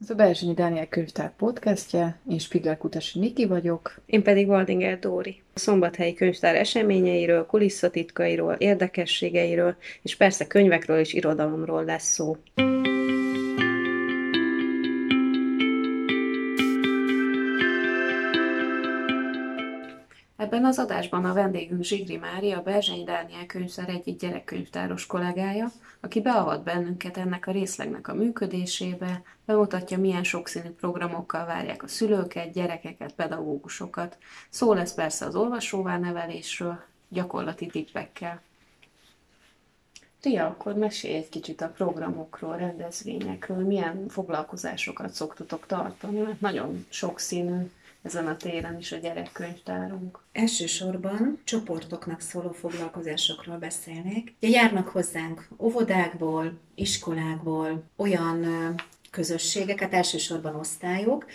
Ez a Berzsenyi Dániel könyvtár podcastje, én Spiegel Kutasi Niki vagyok. Én pedig Waldinger Dóri. A Szombathelyi Könyvtár eseményeiről, kulisszatitkairól, érdekességeiről, és persze könyvekről és irodalomról lesz szó. Ebben az adásban a vendégünk Zsigri Mária, a Berzseny Dániel könyvtár egyik gyerekkönyvtáros kollégája, aki beavat bennünket ennek a részlegnek a működésébe, bemutatja, milyen sokszínű programokkal várják a szülőket, gyerekeket, pedagógusokat. Szó lesz persze az olvasóvá nevelésről, gyakorlati tippekkel. Tia, akkor mesélj egy kicsit a programokról, rendezvényekről, milyen foglalkozásokat szoktatok tartani, mert nagyon sokszínű ezen a téren is a gyerekkönyvtárunk. Elsősorban csoportoknak szóló foglalkozásokról beszélnék. Ugye járnak hozzánk óvodákból, iskolákból olyan közösségeket, elsősorban osztályok,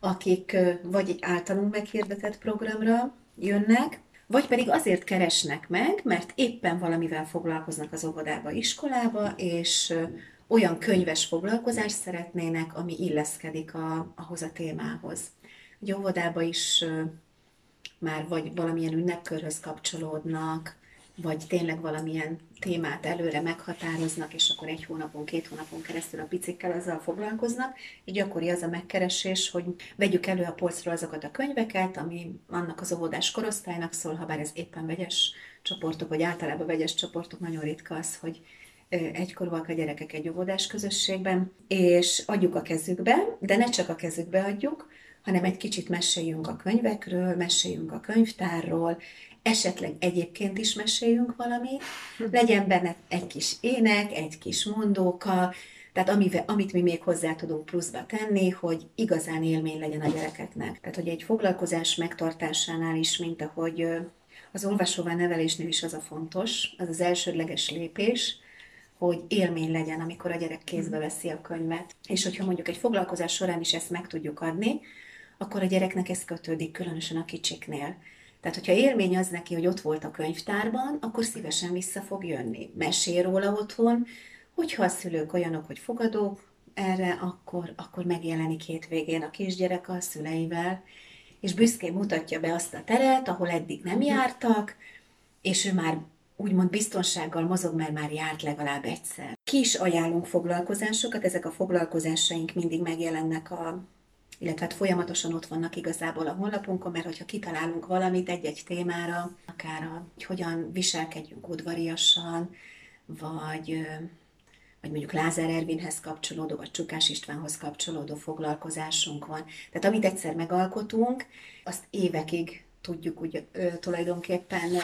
akik vagy egy általunk meghirdetett programra jönnek, vagy pedig azért keresnek meg, mert éppen valamivel foglalkoznak az óvodába, iskolába, és olyan könyves foglalkozást szeretnének, ami illeszkedik a, ahhoz a témához hogy óvodába is már vagy valamilyen ünnepkörhöz kapcsolódnak, vagy tényleg valamilyen témát előre meghatároznak, és akkor egy hónapon, két hónapon keresztül a picikkel azzal foglalkoznak. Így gyakori az a megkeresés, hogy vegyük elő a polcról azokat a könyveket, ami annak az óvodás korosztálynak szól, ha bár ez éppen vegyes csoportok, vagy általában vegyes csoportok, nagyon ritka az, hogy egykorúak a gyerekek egy óvodás közösségben, és adjuk a kezükbe, de ne csak a kezükbe adjuk, hanem egy kicsit meséljünk a könyvekről, meséljünk a könyvtárról, esetleg egyébként is meséljünk valamit, legyen benne egy kis ének, egy kis mondóka, tehát amivel, amit mi még hozzá tudunk pluszba tenni, hogy igazán élmény legyen a gyerekeknek. Tehát, hogy egy foglalkozás megtartásánál is, mint ahogy az olvasóvá nevelésnél is az a fontos, az az elsődleges lépés, hogy élmény legyen, amikor a gyerek kézbe veszi a könyvet. És hogyha mondjuk egy foglalkozás során is ezt meg tudjuk adni, akkor a gyereknek ez kötődik, különösen a kicsiknél. Tehát, hogyha élmény az neki, hogy ott volt a könyvtárban, akkor szívesen vissza fog jönni. Mesél róla otthon, hogyha a szülők olyanok, hogy fogadók erre, akkor, akkor megjelenik hétvégén a kisgyerek a szüleivel, és büszkén mutatja be azt a teret, ahol eddig nem jártak, és ő már úgymond biztonsággal mozog, mert már járt legalább egyszer. Ki is ajánlunk foglalkozásokat, ezek a foglalkozásaink mindig megjelennek a illetve hát folyamatosan ott vannak igazából a honlapunkon, mert hogyha kitalálunk valamit egy-egy témára, akár a, hogy hogyan viselkedjünk udvariasan, vagy vagy mondjuk Lázár Ervinhez kapcsolódó, vagy Csukás Istvánhoz kapcsolódó foglalkozásunk van. Tehát amit egyszer megalkotunk, azt évekig tudjuk úgy ö, tulajdonképpen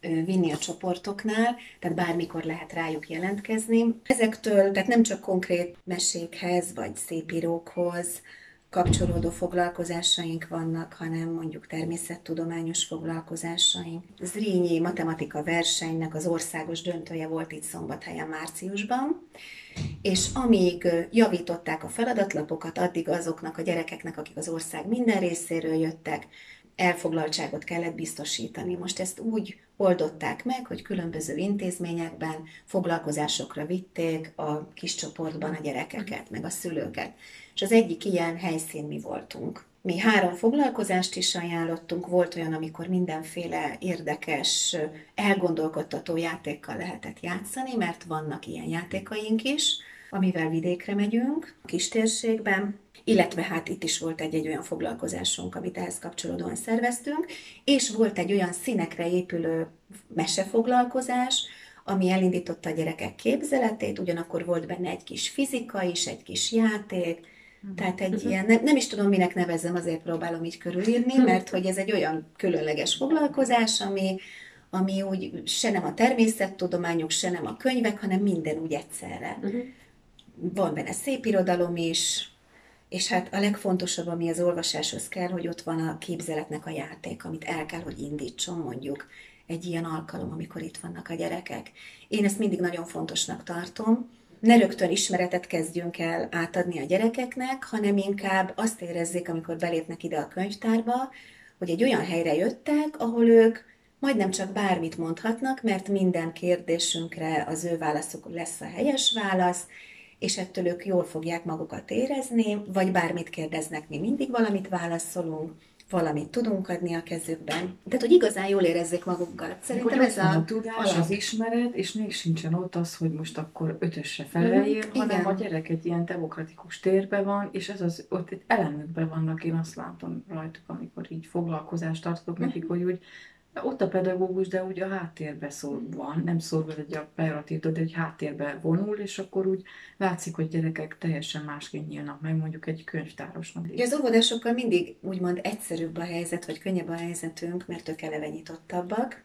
ö, vinni a csoportoknál, tehát bármikor lehet rájuk jelentkezni. Ezektől, tehát nem csak konkrét mesékhez, vagy szépírókhoz, kapcsolódó foglalkozásaink vannak, hanem mondjuk természettudományos foglalkozásaink. Zrínyi matematika versenynek az országos döntője volt itt Szombathelyen márciusban, és amíg javították a feladatlapokat, addig azoknak a gyerekeknek, akik az ország minden részéről jöttek, elfoglaltságot kellett biztosítani. Most ezt úgy oldották meg, hogy különböző intézményekben foglalkozásokra vitték a kis csoportban a gyerekeket, meg a szülőket. És az egyik ilyen helyszín mi voltunk. Mi három foglalkozást is ajánlottunk, volt olyan, amikor mindenféle érdekes, elgondolkodtató játékkal lehetett játszani, mert vannak ilyen játékaink is, amivel vidékre megyünk, kistérségben, illetve hát itt is volt egy-egy olyan foglalkozásunk, amit ehhez kapcsolódóan szerveztünk, és volt egy olyan színekre épülő mesefoglalkozás, ami elindította a gyerekek képzeletét, ugyanakkor volt benne egy kis fizika is, egy kis játék, mhm. tehát egy uh-huh. ilyen, nem, nem is tudom, minek nevezzem, azért próbálom így körülírni, mhm. mert hogy ez egy olyan különleges foglalkozás, ami, ami úgy se nem a természettudományok, se nem a könyvek, hanem minden úgy egyszerre. Uh-huh. Van benne szép irodalom is, és hát a legfontosabb, ami az olvasáshoz kell, hogy ott van a képzeletnek a játék, amit el kell, hogy indítson mondjuk egy ilyen alkalom, amikor itt vannak a gyerekek. Én ezt mindig nagyon fontosnak tartom. Ne rögtön ismeretet kezdjünk el átadni a gyerekeknek, hanem inkább azt érezzék, amikor belépnek ide a könyvtárba, hogy egy olyan helyre jöttek, ahol ők majdnem csak bármit mondhatnak, mert minden kérdésünkre az ő válaszuk lesz a helyes válasz, és ettől ők jól fogják magukat érezni, vagy bármit kérdeznek, mi mindig valamit válaszolunk, valamit tudunk adni a kezükben. Tehát, hogy igazán jól érezzék magukat. Szerintem hogy ez a, a tudás, alap. az ismeret, és még sincsen ott az, hogy most akkor ötösre feleljél, Mhm, hanem igen. a gyerek egy ilyen demokratikus térben van, és ez az, ott egy elemükben vannak, én azt látom rajtuk, amikor így foglalkozást tartok Mhm. nekik, hogy úgy ott a pedagógus, de úgy a háttérbe szól van, nem szól egy a pejoratív, de egy háttérbe vonul, és akkor úgy látszik, hogy gyerekek teljesen másként nyílnak meg, mondjuk egy könyvtárosnak. Ugye az óvodásokkal mindig úgymond egyszerűbb a helyzet, vagy könnyebb a helyzetünk, mert ők eleve nyitottabbak.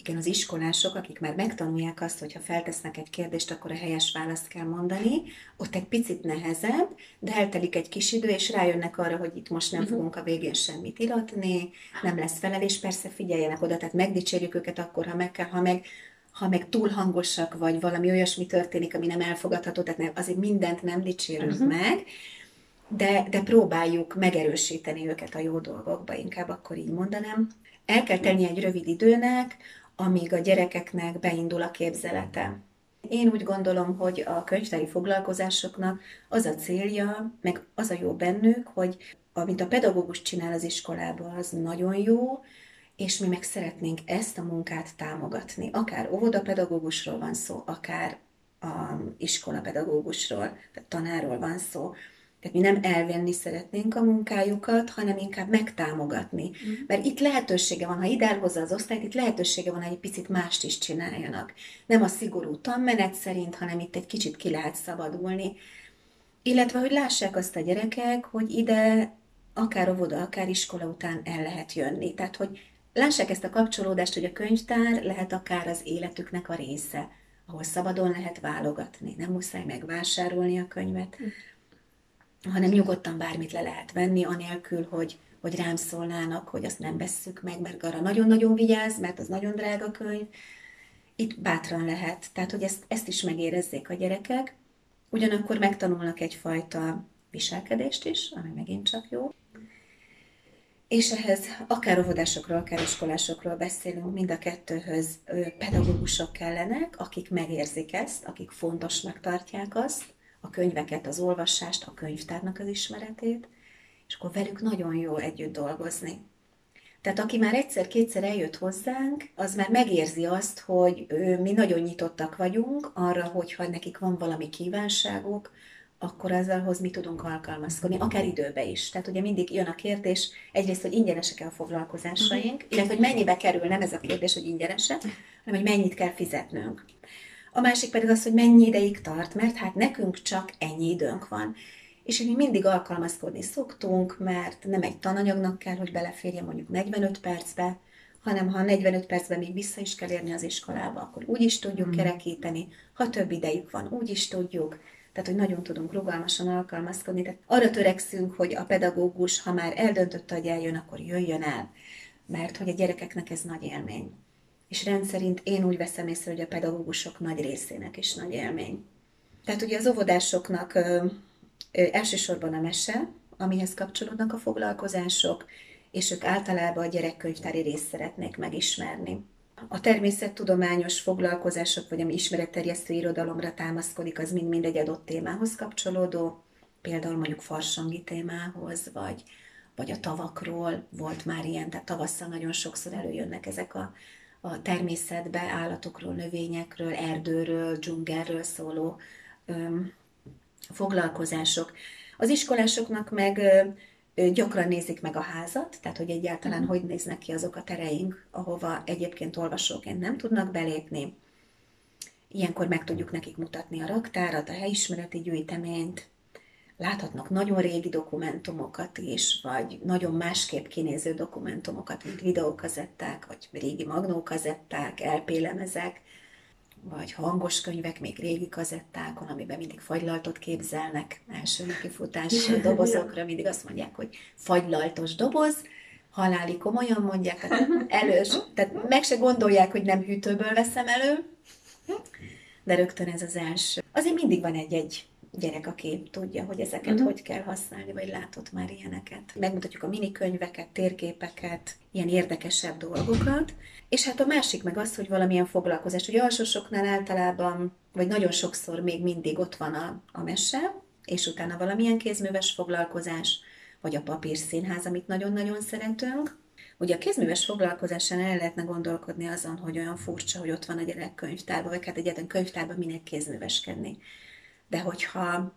Igen, az iskolások, akik már megtanulják azt, hogy ha feltesznek egy kérdést, akkor a helyes választ kell mondani, ott egy picit nehezebb, de eltelik egy kis idő, és rájönnek arra, hogy itt most nem fogunk a végén semmit iratni, nem lesz felelés, persze figyeljenek oda, tehát megdicsérjük őket akkor, ha meg kell, ha meg, ha meg túl hangosak, vagy valami olyasmi történik, ami nem elfogadható, tehát nem, azért mindent nem dicsérünk meg, de, de próbáljuk megerősíteni őket a jó dolgokba, inkább akkor így mondanám. El kell tenni egy rövid időnek, amíg a gyerekeknek beindul a képzelete. Én úgy gondolom, hogy a könyvtári foglalkozásoknak az a célja, meg az a jó bennük, hogy amit a pedagógus csinál az iskolában, az nagyon jó, és mi meg szeretnénk ezt a munkát támogatni. Akár óvodapedagógusról van szó, akár a iskolapedagógusról, tehát tanárról van szó. Tehát mi nem elvenni szeretnénk a munkájukat, hanem inkább megtámogatni. Mm. Mert itt lehetősége van, ha ide elhozza az osztályt, itt lehetősége van, hogy egy picit mást is csináljanak. Nem a szigorú tanmenet szerint, hanem itt egy kicsit ki lehet szabadulni. Illetve, hogy lássák azt a gyerekek, hogy ide akár óvoda, akár iskola után el lehet jönni. Tehát, hogy lássák ezt a kapcsolódást, hogy a könyvtár lehet akár az életüknek a része, ahol szabadon lehet válogatni. Nem muszáj megvásárolni a könyvet, hanem nyugodtan bármit le lehet venni, anélkül, hogy, hogy rám szólnának, hogy azt nem vesszük meg, mert arra nagyon-nagyon vigyáz, mert az nagyon drága könyv. Itt bátran lehet. Tehát, hogy ezt, ezt is megérezzék a gyerekek, ugyanakkor megtanulnak egyfajta viselkedést is, ami megint csak jó. És ehhez akár óvodásokról, akár iskolásokról beszélünk, mind a kettőhöz pedagógusok kellenek, akik megérzik ezt, akik fontosnak tartják azt, a könyveket, az olvasást, a könyvtárnak az ismeretét, és akkor velük nagyon jó együtt dolgozni. Tehát aki már egyszer-kétszer eljött hozzánk, az már megérzi azt, hogy mi nagyon nyitottak vagyunk arra, hogyha nekik van valami kívánságuk, akkor azzalhoz mi tudunk alkalmazkodni, akár időbe is. Tehát ugye mindig jön a kérdés, egyrészt, hogy ingyenesek-e a foglalkozásaink, illetve, hogy mennyibe kerül, nem ez a kérdés, hogy ingyenese, hanem hogy mennyit kell fizetnünk. A másik pedig az, hogy mennyi ideig tart, mert hát nekünk csak ennyi időnk van. És mi mindig alkalmazkodni szoktunk, mert nem egy tananyagnak kell, hogy beleférjen mondjuk 45 percbe, hanem ha 45 percben még vissza is kell érni az iskolába, akkor úgy is tudjuk kerekíteni, ha több idejük van, úgy is tudjuk. Tehát, hogy nagyon tudunk rugalmasan alkalmazkodni. Tehát arra törekszünk, hogy a pedagógus, ha már eldöntötte, hogy eljön, akkor jöjjön el. Mert hogy a gyerekeknek ez nagy élmény. És rendszerint én úgy veszem észre, hogy a pedagógusok nagy részének is nagy élmény. Tehát ugye az óvodásoknak ö, ö, elsősorban a mese, amihez kapcsolódnak a foglalkozások, és ők általában a gyerekkönyvtári részt szeretnék megismerni. A természettudományos foglalkozások, vagy ami ismeretterjesztő irodalomra támaszkodik, az mind-mind egy adott témához kapcsolódó, például mondjuk farsangi témához, vagy, vagy a tavakról volt már ilyen, tehát tavasszal nagyon sokszor előjönnek ezek a, a természetbe, állatokról, növényekről, erdőről, dzsungelről szóló öm, foglalkozások. Az iskolásoknak meg ö, ö, gyakran nézik meg a házat, tehát hogy egyáltalán hogy néznek ki azok a tereink, ahova egyébként olvasóként nem tudnak belépni. Ilyenkor meg tudjuk nekik mutatni a raktárat, a helyismereti gyűjteményt, láthatnak nagyon régi dokumentumokat is, vagy nagyon másképp kinéző dokumentumokat, mint videókazetták, vagy régi magnókazetták, LP lemezek, vagy hangos könyvek még régi kazettákon, amiben mindig fagylaltot képzelnek, első kifutás dobozokra, mindig azt mondják, hogy fagylaltos doboz, haláli komolyan mondják, tehát elős, tehát meg se gondolják, hogy nem hűtőből veszem elő, de rögtön ez az első. Azért mindig van egy-egy gyerek, aki tudja, hogy ezeket uh-huh. hogy kell használni, vagy látott már ilyeneket. Megmutatjuk a minikönyveket, térképeket, ilyen érdekesebb dolgokat. És hát a másik meg az, hogy valamilyen foglalkozás. Ugye alsósoknál általában, vagy nagyon sokszor még mindig ott van a, a mese, és utána valamilyen kézműves foglalkozás, vagy a papírszínház, amit nagyon-nagyon szeretünk. Ugye a kézműves foglalkozáson el lehetne gondolkodni azon, hogy olyan furcsa, hogy ott van a gyerek könyvtárban, vagy hát egyetlen könyvtárban minek kézműveskedni. De hogyha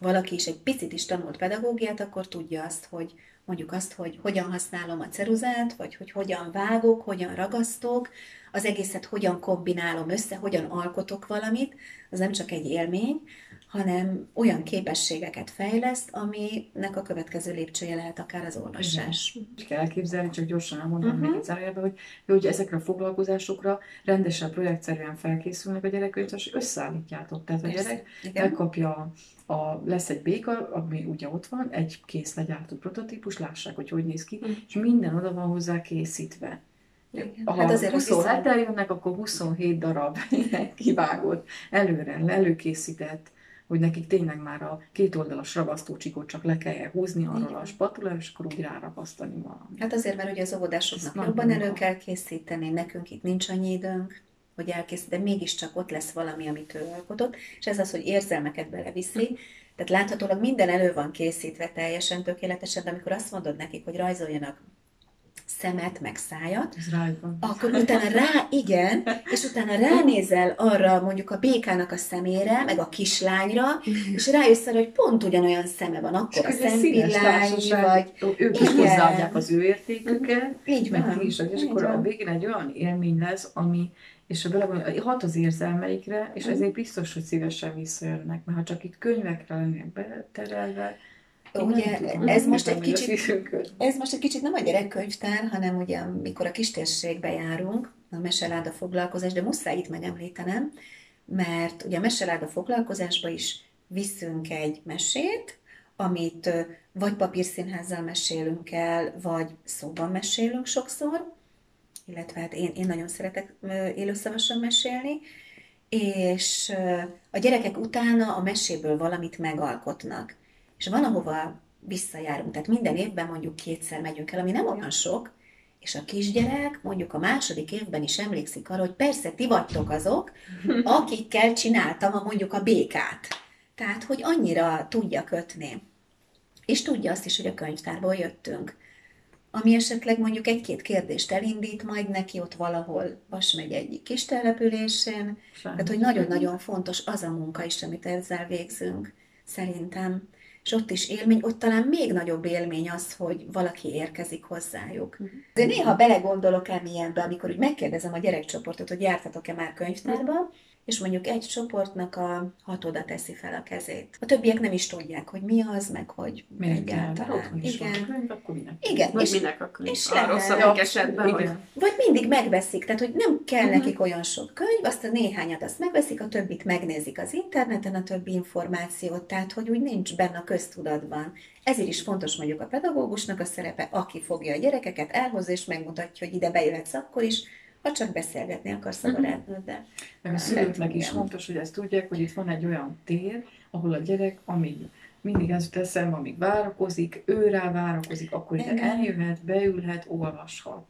valaki is egy picit is tanult pedagógiát, akkor tudja azt, hogy mondjuk azt, hogy hogyan használom a ceruzát, vagy hogy hogyan vágok, hogyan ragasztok, az egészet hogyan kombinálom össze, hogyan alkotok valamit, az nem csak egy élmény, hanem olyan képességeket fejleszt, aminek a következő lépcsője lehet akár az olvasás. Úgy kell elképzelni, csak gyorsan elmondom uh-huh. még egy zárójelben, hogy, hogy ezekre a foglalkozásokra rendesen projektszerűen felkészülnek a gyerekkönyv, és összeállítjátok. Tehát a gyerek Igen. megkapja a, lesz egy béka, ami ugye ott van, egy kész legyártó prototípus, lássák, hogy hogy néz ki, uh-huh. és minden oda van hozzá készítve. Igen. Ha hát azért 27 eljönnek, akkor 27 darab kivágott, előre, előkészített hogy nekik tényleg már a két oldalas ragasztócsikot csak le kell húzni arról a spatula, és akkor úgy ráragasztani valamit. Hát azért, mert ugye az óvodásoknak jobban elő kell készíteni, nekünk itt nincs annyi időnk, hogy elkészít, de mégiscsak ott lesz valami, amit ő alkotott, és ez az, hogy érzelmeket beleviszi, tehát láthatólag minden elő van készítve teljesen tökéletesen, de amikor azt mondod nekik, hogy rajzoljanak szemet, meg szájat, akkor utána rá, igen, és utána ránézel arra mondjuk a békának a szemére, meg a kislányra, és rájössz arra, hogy pont ugyanolyan szeme van, akkor a szempillány, vagy... Ők is hozzáadják az ő értéküket, így meg van, is, és akkor a végén egy olyan élmény lesz, ami és a belegondol, hat az érzelmeikre, és ezért biztos, hogy szívesen visszajönnek, mert ha csak itt könyvekre lennének beterelve, ugye ez most, egy kicsit, ez most egy kicsit nem a gyerekkönyvtár, hanem ugye amikor a kistérségbe járunk, a meseláda foglalkozás, de muszáj itt megemlítenem, mert ugye a meseláda foglalkozásba is viszünk egy mesét, amit vagy papírszínházzal mesélünk el, vagy szóban mesélünk sokszor, illetve hát én, én nagyon szeretek élőszavasan mesélni, és a gyerekek utána a meséből valamit megalkotnak és van, ahova visszajárunk. Tehát minden évben mondjuk kétszer megyünk el, ami nem olyan sok, és a kisgyerek mondjuk a második évben is emlékszik arra, hogy persze ti vagytok azok, akikkel csináltam a mondjuk a békát. Tehát, hogy annyira tudja kötni. És tudja azt is, hogy a könyvtárból jöttünk. Ami esetleg mondjuk egy-két kérdést elindít majd neki ott valahol Vas megy egyik kis településén. Tehát, hogy nagyon-nagyon fontos az a munka is, amit ezzel végzünk, szerintem és ott is élmény, ott talán még nagyobb élmény az, hogy valaki érkezik hozzájuk. De néha belegondolok el milyenbe, amikor úgy megkérdezem a gyerekcsoportot, hogy jártatok-e már könyvtárba, és mondjuk egy csoportnak a hatoda teszi fel a kezét. A többiek nem is tudják, hogy mi az, meg hogy Miért egyáltalán. Igen. Könyv, akkor minek? Igen. Vagy és, minek a könyv? És a rosszabbik esetben. Hogy... Vagy mindig megveszik, tehát hogy nem kell uh-huh. nekik olyan sok könyv, azt a néhányat azt megveszik, a többit megnézik az interneten, a többi információt, tehát hogy úgy nincs benne a köztudatban. Ezért is fontos mondjuk a pedagógusnak a szerepe, aki fogja a gyerekeket, elhoz és megmutatja, hogy ide bejöhetsz akkor is, ha csak beszélgetni akarsz a mhm. barátnőddel. Meg a szülőknek is fontos, hogy ezt tudják, hogy itt van egy olyan tér, ahol a gyerek, amíg mindig ez teszem, amíg várakozik, ő rá várakozik, akkor ide eljöhet, beülhet, olvashat.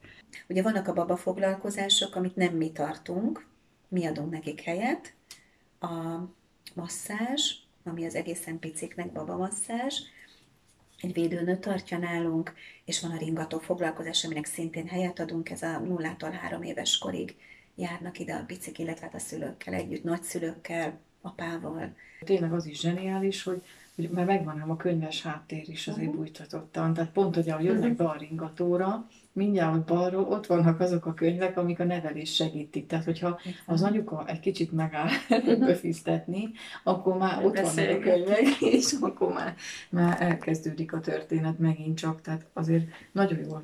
Ugye vannak a babafoglalkozások, amit nem mi tartunk, mi adunk nekik helyet. A masszázs, ami az egészen piciknek babamasszázs, egy védőnő tartja nálunk, és van a ringató foglalkozás, aminek szintén helyet adunk, ez a nullától három éves korig járnak ide a picik, illetve hát a szülőkkel együtt, nagyszülőkkel, apával. Tényleg az is zseniális, hogy hogy már megvan a könyves háttér is azért uh-huh. bújtatottan. Tehát pont, hogy ahogy jönnek uh-huh. be a ringatóra, mindjárt ott balról ott vannak azok a könyvek, amik a nevelés segítik. Tehát, hogyha az anyuka egy kicsit megáll befiztetni, akkor már ott vannak a könyvek, és akkor már, már elkezdődik a történet megint csak. Tehát azért nagyon jól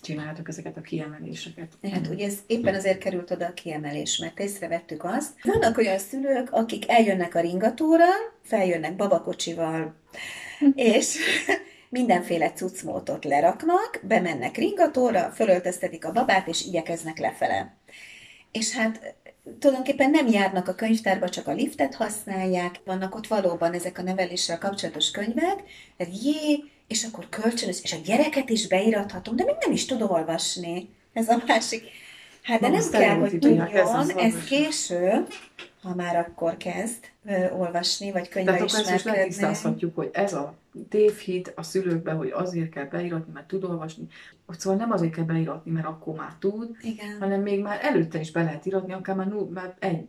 csináltak ezeket a kiemeléseket. Hát ugye ez éppen azért került oda a kiemelés, mert észrevettük azt, vannak olyan szülők, akik eljönnek a ringatóra, feljönnek babakocsival, és mindenféle cuccmótot leraknak, bemennek ringatóra, fölöltöztetik a babát, és igyekeznek lefele. És hát tulajdonképpen nem járnak a könyvtárba, csak a liftet használják. Vannak ott valóban ezek a neveléssel kapcsolatos könyvek, tehát jé, és akkor kölcsönös, és a gyereket is beírathatom, de még nem is tud olvasni. Ez a másik. Hát de nem kell, hogy ez tudjon, ez valós. késő, ha már akkor kezd ö, olvasni, vagy könyvvel Tehát akkor ezt is letisztázhatjuk, hogy ez a tévhit a szülőkben, hogy azért kell beíratni, mert tud olvasni. Szóval nem azért kell beíratni, mert akkor már tud, Igen. hanem még már előtte is be lehet iratni, akár már, null, már egy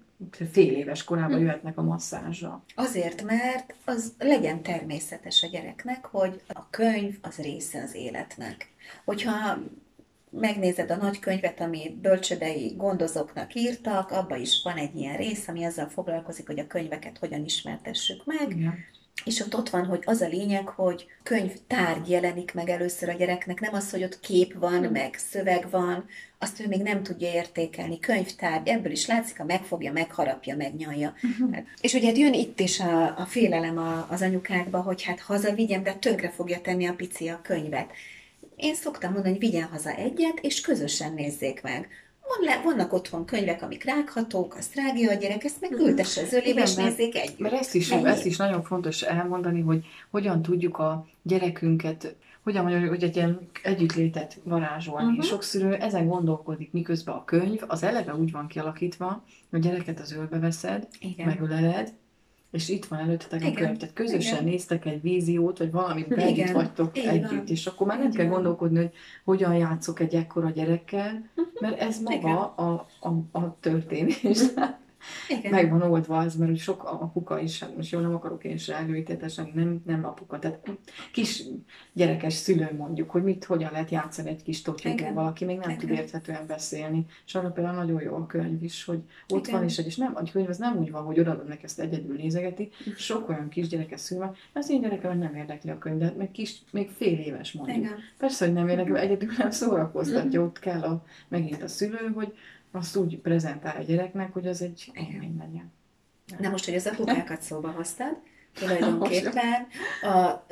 fél éves korában Hm. jöhetnek a masszázsra. Azért, mert az legyen természetes a gyereknek, hogy a könyv az része az életnek. Hogyha megnézed a nagy könyvet, amit bölcsödei gondozóknak írtak, abban is van egy ilyen rész, ami azzal foglalkozik, hogy a könyveket hogyan ismertessük meg, Igen. és ott ott van, hogy az a lényeg, hogy könyvtárgy jelenik meg először a gyereknek, nem az, hogy ott kép van, meg szöveg van, azt ő még nem tudja értékelni. Könyvtárgy, ebből is látszik, ha megfogja, megharapja, megnyalja. Hát, és ugye hát jön itt is a, a félelem a, az anyukákba, hogy hát hazavigyem, de tönkre fogja tenni a pici a könyvet. Én szoktam mondani, hogy vigyen haza egyet, és közösen nézzék meg. Van le, vannak otthon könyvek, amik rághatók, azt rágja a gyerek, ezt meg ültesse az ölébe, és nézzék együtt. Mert ezt is, Ennyi. ezt is nagyon fontos elmondani, hogy hogyan tudjuk a gyerekünket, hogyan mondjuk, hogy egy ilyen együttlétet varázsolni. Mhm. Uh-huh. Sok szülő ezen gondolkodik, miközben a könyv az eleve úgy van kialakítva, hogy a gyereket az ölbe veszed, Igen. megöleled, és itt van előttetek a Igen. könyv. Tehát közösen Igen. néztek egy víziót, vagy valamit Igen. együtt vagytok Így együtt, és akkor már nem Így kell gondolkodni, hogy hogyan játszok egy ekkora gyerekkel, mert ez Igen. maga a, a, a történés. Igen. meg van oldva ez, mert hogy sok apuka is, hát most jól nem akarok én se előítétesen, nem, nem apuka, tehát kis gyerekes szülő mondjuk, hogy mit, hogyan lehet játszani egy kis Igen. valaki még nem Igen. tud érthetően beszélni. És arra például nagyon jó a könyv is, hogy ott Igen. van, és, egy- és nem, a könyv az nem úgy van, hogy odaadnak ezt egyedül nézegeti, sok olyan kis gyerekes szülő van, az én gyerekem nem érdekli a könyv, de hát még kis, még fél éves mondjuk. Igen. Persze, hogy nem érdekli, egyedül nem szórakoztatja, ott kell a, megint a szülő, hogy azt úgy prezentál a gyereknek, hogy az egy élmény legyen. Na most, hogy az apukákat szóba hoztad, tulajdonképpen a, a,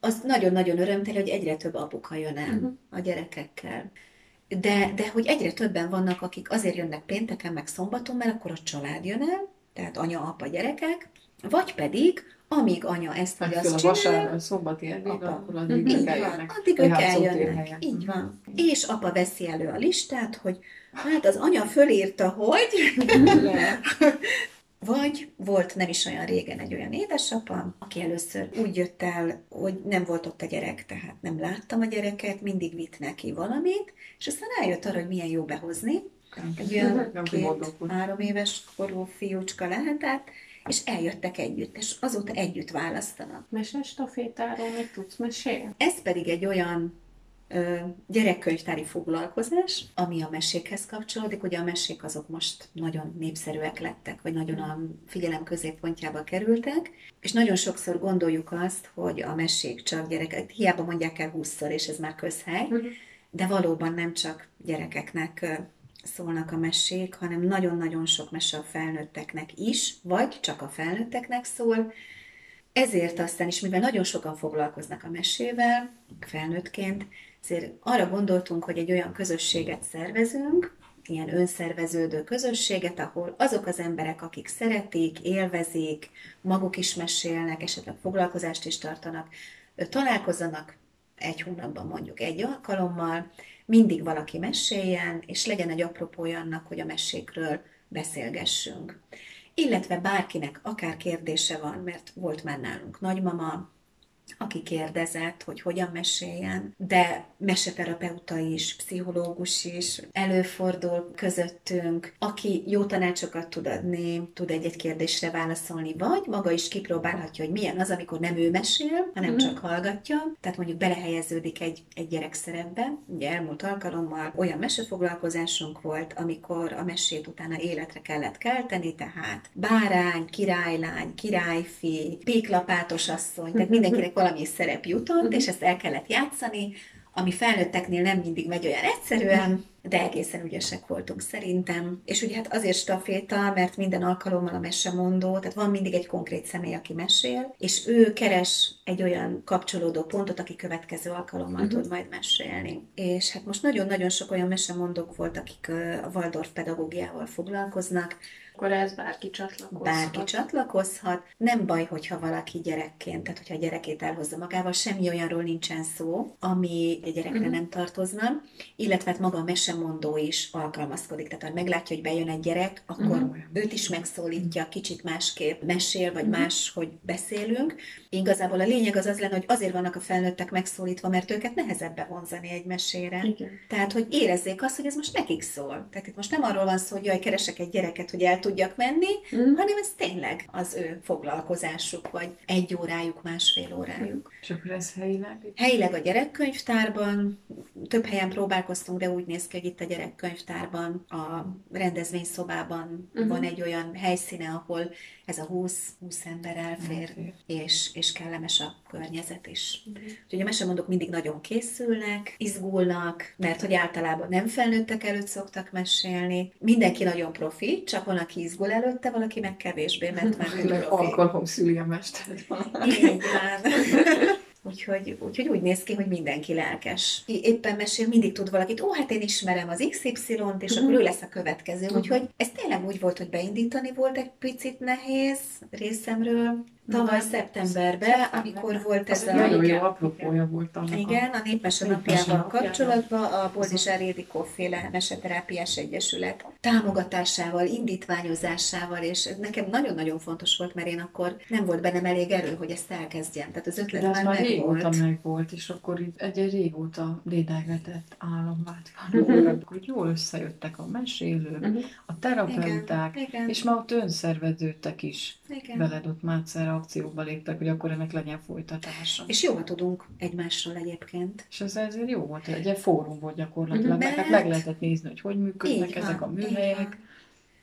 az nagyon-nagyon örömteli, hogy egyre több apuka jön el a gyerekekkel. De, de hogy egyre többen vannak, akik azért jönnek pénteken, meg szombaton, mert akkor a család jön el, tehát anya, apa, gyerekek, vagy pedig, amíg anya ezt vagy föl azt a csinálja, vasárnap, szombati eddig, Apa. akkor addig így ők van, eljönnek. addig a ők játszótér eljönnek. Így van. És apa veszi elő a listát, hogy hát az anya fölírta, hogy Vagy volt nem is olyan régen egy olyan édesapa, aki először úgy jött el, hogy nem volt ott a gyerek, tehát nem láttam a gyereket, mindig vitt neki valamit, és aztán rájött arra, hogy milyen jó behozni. Egy olyan két, három éves korú fiúcska lehetett, és eljöttek együtt, és azóta együtt választanak. Mesestafétáról még tudsz mesélni? Ez pedig egy olyan ö, gyerekkönyvtári foglalkozás, ami a mesékhez kapcsolódik. Ugye a mesék azok most nagyon népszerűek lettek, vagy nagyon a figyelem középpontjába kerültek, és nagyon sokszor gondoljuk azt, hogy a mesék csak gyerekek, hiába mondják el húszszor, és ez már közhely, de valóban nem csak gyerekeknek szólnak a mesék, hanem nagyon-nagyon sok mese a felnőtteknek is, vagy csak a felnőtteknek szól, ezért aztán is, mivel nagyon sokan foglalkoznak a mesével, felnőttként, ezért arra gondoltunk, hogy egy olyan közösséget szervezünk, ilyen önszerveződő közösséget, ahol azok az emberek, akik szeretik, élvezik, maguk is mesélnek, esetleg foglalkozást is tartanak, találkozzanak egy hónapban mondjuk egy alkalommal, mindig valaki meséljen, és legyen egy apropója annak, hogy a mesékről beszélgessünk. Illetve bárkinek akár kérdése van, mert volt már nálunk nagymama, aki kérdezett, hogy hogyan meséljen, de meseterapeuta is, pszichológus is előfordul közöttünk, aki jó tanácsokat tud adni, tud egy-egy kérdésre válaszolni, vagy maga is kipróbálhatja, hogy milyen az, amikor nem ő mesél, hanem Mhm. csak hallgatja, tehát mondjuk belehelyeződik egy, egy gyerek szerepbe. Ugye elmúlt alkalommal olyan mesefoglalkozásunk volt, amikor a mesét utána életre kellett kelteni, tehát bárány, királylány, királyfi, péklapátos asszony, tehát mindenkinek valami szerep jutott, és ezt el kellett játszani, ami felnőtteknél nem mindig megy olyan egyszerűen, de egészen ügyesek voltunk szerintem. És ugye hát azért staféta, mert minden alkalommal a mesemondó, tehát van mindig egy konkrét személy, aki mesél, és ő keres egy olyan kapcsolódó pontot, aki következő alkalommal uh-huh. tud majd mesélni. És hát most nagyon-nagyon sok olyan mesemondók volt, akik a Waldorf pedagógiával foglalkoznak, akkor ez bárki csatlakozhat. Bárki csatlakozhat. Nem baj, hogyha valaki gyerekként, tehát hogyha a gyerekét elhozza magával, semmi olyanról nincsen szó, ami a gyerekre uh-huh. nem tartozna, illetve hát maga a mesemondó is alkalmazkodik. Tehát ha meglátja, hogy bejön egy gyerek, akkor uh-huh. őt is megszólítja, kicsit másképp mesél, vagy uh-huh. más, hogy beszélünk. Igazából a lényeg az az lenne, hogy azért vannak a felnőttek megszólítva, mert őket nehezebb bevonzani egy mesére. Igen. Tehát, hogy érezzék azt, hogy ez most nekik szól. Tehát itt most nem arról van szó, hogy jaj, keresek egy gyereket, hogy el tudjak menni, mm. hanem ez tényleg az ő foglalkozásuk, vagy egy órájuk, másfél órájuk. És akkor ez helyileg? Helyileg a gyerekkönyvtárban, több helyen próbálkoztunk, de úgy néz ki, hogy itt a gyerekkönyvtárban, a rendezvényszobában uh-huh. van egy olyan helyszíne, ahol ez a 20, 20 ember elfér, elfér. És, és kellemes a környezet is. Uh-huh. Úgyhogy a mesemondók mindig nagyon készülnek, izgulnak, mert hogy általában nem felnőttek előtt szoktak mesélni. Mindenki nagyon profi, csak van, aki izgul előtte, valaki meg kevésbé, mert már ő profi. Alkalom szüli a mestert. Igen. Úgyhogy, úgyhogy úgy néz ki, hogy mindenki lelkes. Éppen mesél, mindig tud valakit, ó, hát én ismerem az XY-t, és uh-huh. akkor ő lesz a következő. Uh-huh. Úgyhogy ez tényleg úgy volt, hogy beindítani volt egy picit nehéz részemről, Tavaly szeptemberben, amikor volt ez a... Nagyon jó apropója volt annak Igen, a Népmese napjával kapcsolatban a Boldizsár Ildikó féle Meseterápiás Egyesület támogatásával, indítványozásával, és nekem nagyon-nagyon fontos volt, mert én akkor nem volt bennem elég erő, hogy ezt elkezdjem. Tehát az ötlet De már, már meg régóta volt. meg volt, és akkor itt egy, régóta lédelgetett álomváltva, hogy jól összejöttek a mesélők, uh-huh. a terapeuták, és már ott önszerveződtek is. Igen. Veled ott már akcióba léptek, hogy akkor ennek legyen folytatása. És jól tudunk egymásról egyébként. És ez ezért jó volt, egy ilyen fórum volt gyakorlatilag, mert hát meg lehetett nézni, hogy hogy működnek ezek a műhelyek,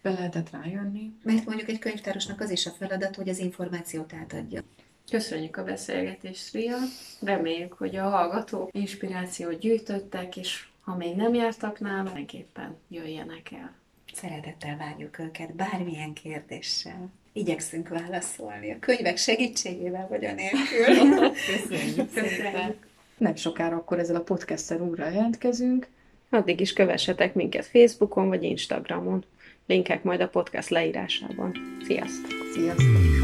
be lehetett rájönni. Mert mondjuk egy könyvtárosnak az is a feladat, hogy az információt átadja. Köszönjük a beszélgetést, Ria. Reméljük, hogy a hallgatók inspirációt gyűjtöttek, és ha még nem jártak nála, mindenképpen jöjjenek el. Szeretettel várjuk őket bármilyen kérdéssel igyekszünk válaszolni. A könyvek segítségével vagy a nélkül. Köszönjük. Köszönjük. Nem sokára akkor ezzel a podcasttel újra jelentkezünk. Addig is kövessetek minket Facebookon vagy Instagramon. Linkek majd a podcast leírásában. Sziasztok! Sziasztok!